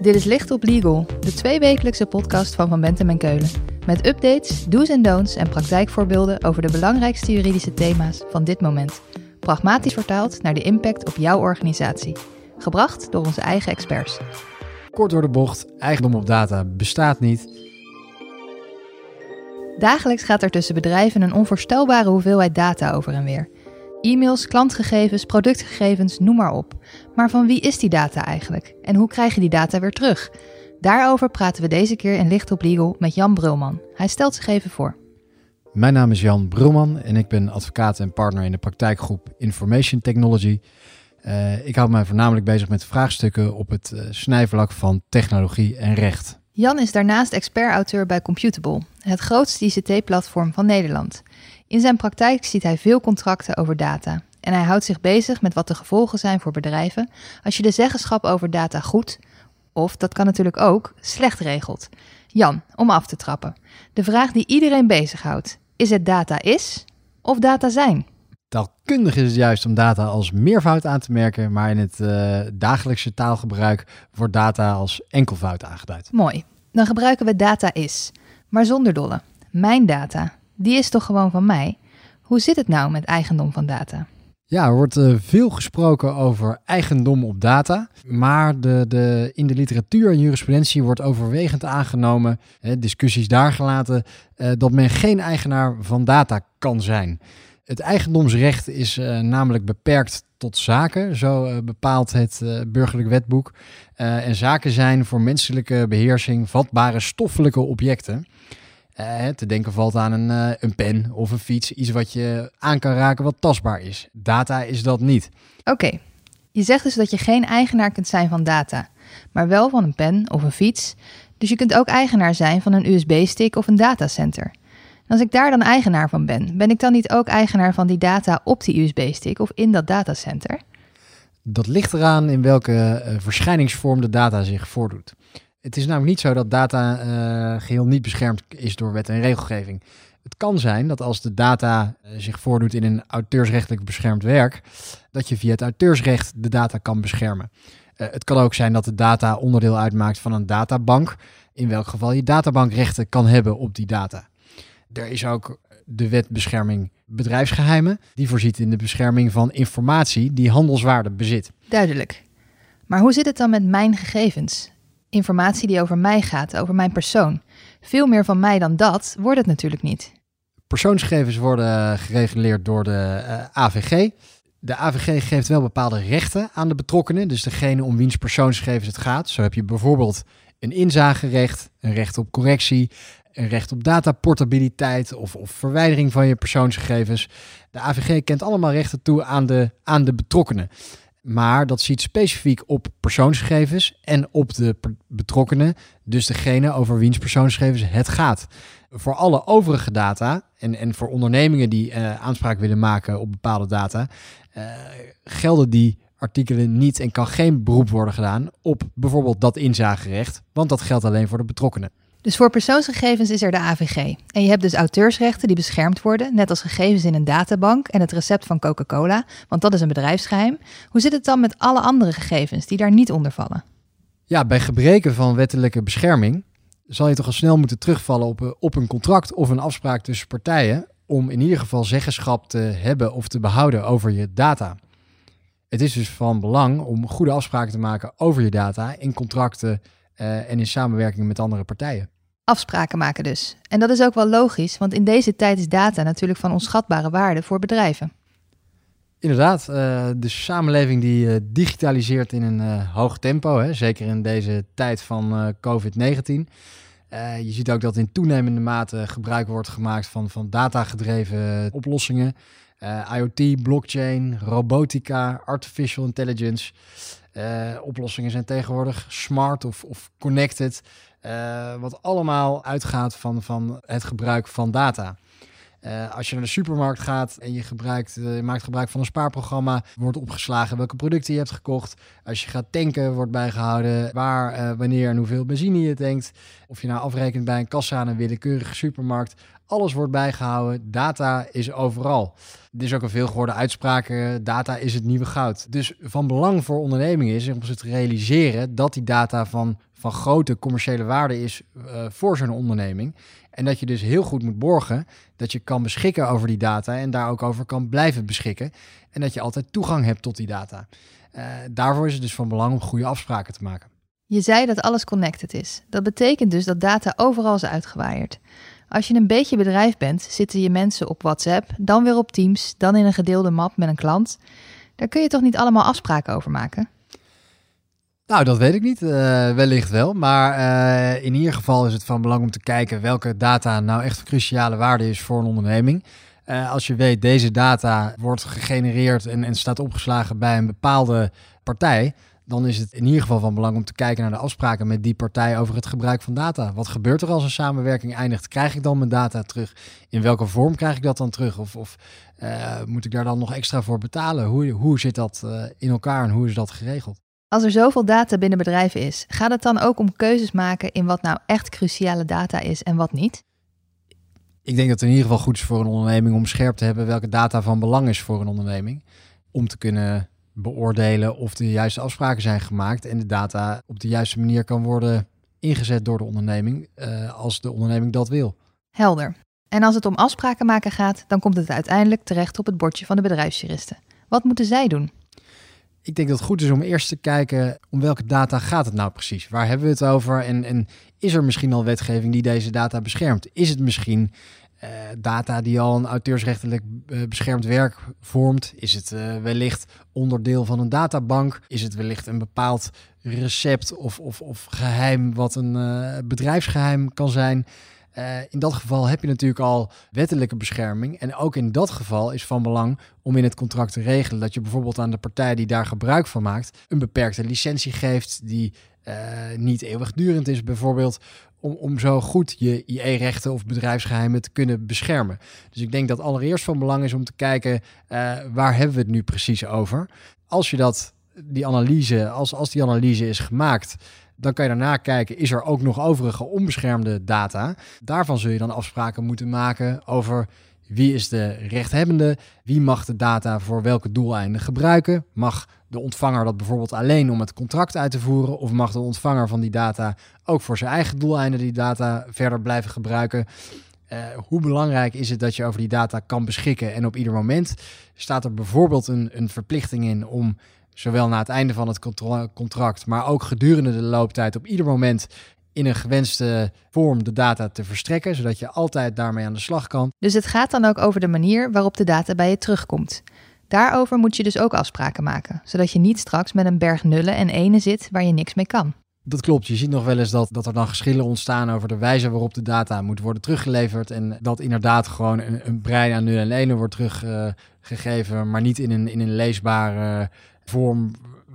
Dit is Licht op Legal, de tweewekelijkse podcast van Van Bentem en Keulen. Met updates, do's en don'ts en praktijkvoorbeelden over de belangrijkste juridische thema's van dit moment. Pragmatisch vertaald naar de impact op jouw organisatie. Gebracht door onze eigen experts. Kort door de bocht, eigendom op data bestaat niet. Dagelijks gaat er tussen bedrijven een onvoorstelbare hoeveelheid data over en weer. E-mails, klantgegevens, productgegevens, noem maar op. Maar van wie is die data eigenlijk? En hoe krijg je die data weer terug? Daarover praten we deze keer in Licht op Legal met Jan Brulman. Hij stelt zich even voor. Mijn naam is Jan Brulman en ik ben advocaat en partner in de praktijkgroep Information Technology. Uh, ik hou mij voornamelijk bezig met vraagstukken op het uh, snijvlak van technologie en recht. Jan is daarnaast expert-auteur bij Computable, het grootste ICT-platform van Nederland. In zijn praktijk ziet hij veel contracten over data. En hij houdt zich bezig met wat de gevolgen zijn voor bedrijven als je de zeggenschap over data goed, of dat kan natuurlijk ook, slecht regelt. Jan, om af te trappen. De vraag die iedereen bezighoudt: is het data is of data zijn? Taalkundig is het juist om data als meervoud aan te merken, maar in het uh, dagelijkse taalgebruik wordt data als enkelvoud aangeduid. Mooi. Dan gebruiken we data is, maar zonder dolle. Mijn data, die is toch gewoon van mij? Hoe zit het nou met eigendom van data? Ja, er wordt uh, veel gesproken over eigendom op data, maar de, de, in de literatuur en jurisprudentie wordt overwegend aangenomen, hè, discussies daar gelaten, uh, dat men geen eigenaar van data kan zijn. Het eigendomsrecht is uh, namelijk beperkt tot zaken, zo bepaalt het burgerlijk wetboek. en zaken zijn voor menselijke beheersing vatbare stoffelijke objecten. Uh, te denken valt aan een, uh, een pen of een fiets, iets wat je aan kan raken wat tastbaar is. Data is dat niet. Oké, je zegt dus dat je geen eigenaar kunt zijn van data, maar wel van een pen of een fiets. Dus je kunt ook eigenaar zijn van een USB-stick of een datacenter. En als ik daar dan eigenaar van ben, ben ik dan niet ook eigenaar van die data op die USB-stick of in dat datacenter? Dat ligt eraan in welke uh, verschijningsvorm de data zich voordoet. Het is namelijk niet zo dat data uh, geheel niet beschermd is door wet en regelgeving. Het kan zijn dat als de data uh, zich voordoet in een auteursrechtelijk beschermd werk, dat je via het auteursrecht de data kan beschermen. Uh, het kan ook zijn dat de data onderdeel uitmaakt van een databank, in welk geval je databankrechten kan hebben op die data. Er is ook de wet bescherming bedrijfsgeheimen, die voorziet in de bescherming van informatie die handelswaarde bezit. Duidelijk. Maar hoe zit het dan met mijn gegevens? Informatie die over mij gaat, over mijn persoon. Veel meer van mij dan dat wordt het natuurlijk niet. Persoonsgegevens worden gereguleerd door de uh, AVG. De AVG geeft wel bepaalde rechten aan de betrokkenen, dus degene om wiens persoonsgegevens het gaat. Zo heb je bijvoorbeeld een inzagerecht, een recht op correctie, een recht op dataportabiliteit of, of verwijdering van je persoonsgegevens. De AVG kent allemaal rechten toe aan de, aan de betrokkenen. Maar dat ziet specifiek op persoonsgegevens en op de betrokkenen, dus degene over wiens persoonsgegevens het gaat. Voor alle overige data en, en voor ondernemingen die uh, aanspraak willen maken op bepaalde data, uh, gelden die artikelen niet en kan geen beroep worden gedaan op bijvoorbeeld dat inzagerecht, want dat geldt alleen voor de betrokkenen. Dus voor persoonsgegevens is er de AVG. En je hebt dus auteursrechten die beschermd worden, net als gegevens in een databank en het recept van Coca-Cola, want dat is een bedrijfsgeheim. Hoe zit het dan met alle andere gegevens die daar niet onder vallen? Ja, bij gebreken van wettelijke bescherming zal je toch al snel moeten terugvallen op, eh, op een contract of een afspraak tussen partijen om in ieder geval zeggenschap te hebben of te behouden over je data. Het is dus van belang om goede afspraken te maken over je data in contracten uh, en in samenwerking met andere partijen. Afspraken maken dus. En dat is ook wel logisch, want in deze tijd is data natuurlijk van onschatbare waarde voor bedrijven. Inderdaad, uh, de samenleving die uh, digitaliseert in een hoog tempo, hè, zeker in deze tijd van COVID-19. je ziet ook dat in toenemende mate gebruik wordt gemaakt van, van datagedreven oplossingen. IoT, blockchain, robotica, artificial intelligence. Oplossingen zijn tegenwoordig smart of, of connected. Uh, wat allemaal uitgaat van, van het gebruik van data. Uh, als je naar de supermarkt gaat en je, gebruikt, uh, maakt gebruik van een spaarprogramma, wordt opgeslagen welke producten je hebt gekocht. Als je gaat tanken, wordt bijgehouden waar, uh, wanneer en hoeveel benzine je tankt. Of je nou afrekent bij een kassa aan een willekeurige supermarkt. Alles wordt bijgehouden. Data is overal. Er is ook een veelgehoorde uitspraak. Data is het nieuwe goud. Dus van belang voor ondernemingen is om ze te realiseren dat die data van, van grote commerciële waarde is voor zo'n onderneming. En dat je dus heel goed moet borgen dat je kan beschikken over die data en daar ook over kan blijven beschikken. En dat je altijd toegang hebt tot die data. Uh, daarvoor is het dus van belang om goede afspraken te maken. Je zei dat alles connected is. Dat betekent dus dat data overal is uitgewaaid. Als je een beetje bedrijf bent, zitten je mensen op WhatsApp, dan weer op Teams, dan in een gedeelde map met een klant. Daar kun je toch niet allemaal afspraken over maken? Nou, dat weet ik niet. Uh, wellicht wel. Maar uh, in ieder geval is het van belang om te kijken welke data nou echt cruciale waarde is voor een onderneming. Uh, als je weet, deze data wordt gegenereerd en, en staat opgeslagen bij een bepaalde partij, dan is het in ieder geval van belang om te kijken naar de afspraken met die partij over het gebruik van data. Wat gebeurt er als een samenwerking eindigt? Krijg ik dan mijn data terug? In welke vorm krijg ik dat dan terug? Of, of moet ik daar dan nog extra voor betalen? Hoe, hoe zit dat in elkaar en hoe is dat geregeld? Als er zoveel data binnen bedrijven is, gaat het dan ook om keuzes maken in wat nou echt cruciale data is en wat niet? Ik denk dat het in ieder geval goed is voor een onderneming om scherp te hebben welke data van belang is voor een onderneming. Om te kunnen beoordelen of de juiste afspraken zijn gemaakt en de data op de juiste manier kan worden ingezet door de onderneming uh, als de onderneming dat wil. Helder. En als het om afspraken maken gaat, dan komt het uiteindelijk terecht op het bordje van de bedrijfsjuristen. Wat moeten zij doen? Ik denk dat het goed is om eerst te kijken om welke data gaat het nou precies? Waar hebben we het over? En, en is er misschien al wetgeving die deze data beschermt? Is het misschien uh, data die al een auteursrechtelijk uh, beschermd werk vormt? Is het uh, wellicht onderdeel van een databank? Is het wellicht een bepaald recept of, of, of geheim wat een bedrijfsgeheim kan zijn? In dat geval heb je natuurlijk al wettelijke bescherming. En ook in dat geval is van belang om in het contract te regelen dat je bijvoorbeeld aan de partij die daar gebruik van maakt een beperkte licentie geeft die niet eeuwigdurend is bijvoorbeeld om, om zo goed je IE-rechten of bedrijfsgeheimen te kunnen beschermen. Dus ik denk dat allereerst van belang is om te kijken uh, waar hebben we het nu precies over. Als je dat, die analyse, als, als die analyse is gemaakt, dan kan je daarna kijken, is er ook nog overige onbeschermde data? Daarvan zul je dan afspraken moeten maken over wie is de rechthebbende, wie mag de data voor welke doeleinden gebruiken, mag de ontvanger dat bijvoorbeeld alleen om het contract uit te voeren? Of mag de ontvanger van die data ook voor zijn eigen doeleinden die data verder blijven gebruiken? Uh, hoe belangrijk is het dat je over die data kan beschikken en op ieder moment? Staat er bijvoorbeeld een, een verplichting in om zowel na het einde van het contract, maar ook gedurende de looptijd op ieder moment in een gewenste vorm de data te verstrekken, zodat je altijd daarmee aan de slag kan. Dus het gaat dan ook over de manier waarop de data bij je terugkomt. Daarover moet je dus ook afspraken maken, zodat je niet straks met een berg nullen en ene zit waar je niks mee kan. Dat klopt. Je ziet nog wel eens dat, dat er dan geschillen ontstaan over de wijze waarop de data moet worden teruggeleverd. En dat inderdaad gewoon een, een brein aan nullen en ene wordt teruggegeven, uh, maar niet in een, in een leesbare vorm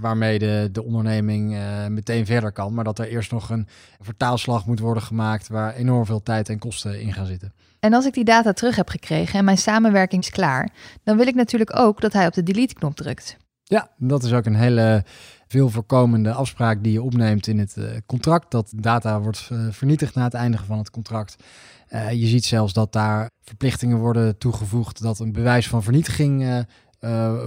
waarmee de, de onderneming uh, meteen verder kan. Maar dat er eerst nog een vertaalslag moet worden gemaakt waar enorm veel tijd en kosten in gaan zitten. En als ik die data terug heb gekregen en mijn samenwerking is klaar, dan wil ik natuurlijk ook dat hij op de delete-knop drukt. Ja, dat is ook een hele veel voorkomende afspraak die je opneemt in het uh, contract. Dat data wordt uh, vernietigd na het eindigen van het contract. Uh, je ziet zelfs dat daar verplichtingen worden toegevoegd dat een bewijs van vernietiging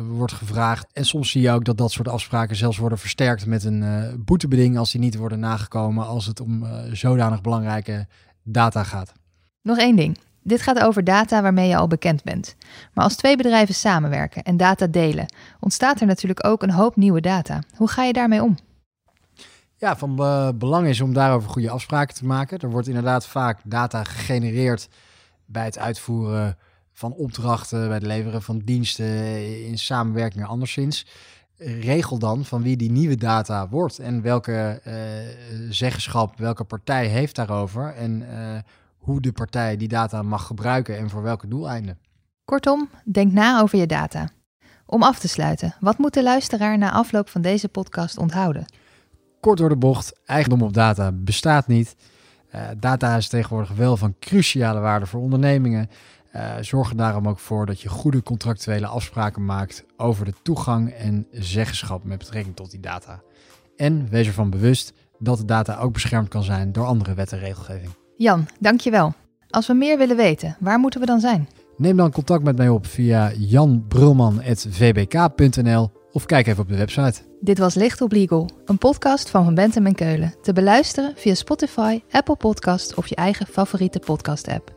wordt gevraagd. En soms zie je ook dat dat soort afspraken zelfs worden versterkt met een boetebeding als die niet worden nagekomen als het om zodanig belangrijke data gaat. Nog één ding. Dit gaat over data waarmee je al bekend bent. Maar als twee bedrijven samenwerken en data delen, ontstaat er natuurlijk ook een hoop nieuwe data. Hoe ga je daarmee om? Ja, van belang is om daarover goede afspraken te maken. Er wordt inderdaad vaak data gegenereerd bij het uitvoeren van opdrachten, bij het leveren van diensten, in samenwerking anderszins. Regel dan van wie die nieuwe data wordt en welke uh, zeggenschap, welke partij heeft daarover en uh, hoe de partij die data mag gebruiken en voor welke doeleinden. Kortom, denk na over je data. Om af te sluiten, wat moet de luisteraar na afloop van deze podcast onthouden? Kort door de bocht, eigendom op data bestaat niet. Uh, data is tegenwoordig wel van cruciale waarde voor ondernemingen. Uh, zorg er daarom ook voor dat je goede contractuele afspraken maakt over de toegang en zeggenschap met betrekking tot die data. En wees ervan bewust dat de data ook beschermd kan zijn door andere wet en regelgeving. Jan, dankjewel. Als we meer willen weten, waar moeten we dan zijn? Neem dan contact met mij op via janbrulman.vbk.nl of kijk even op de website. Dit was Licht op Legal, een podcast van Van Bentem en Keulen. Te beluisteren via Spotify, Apple Podcast of je eigen favoriete podcast-app.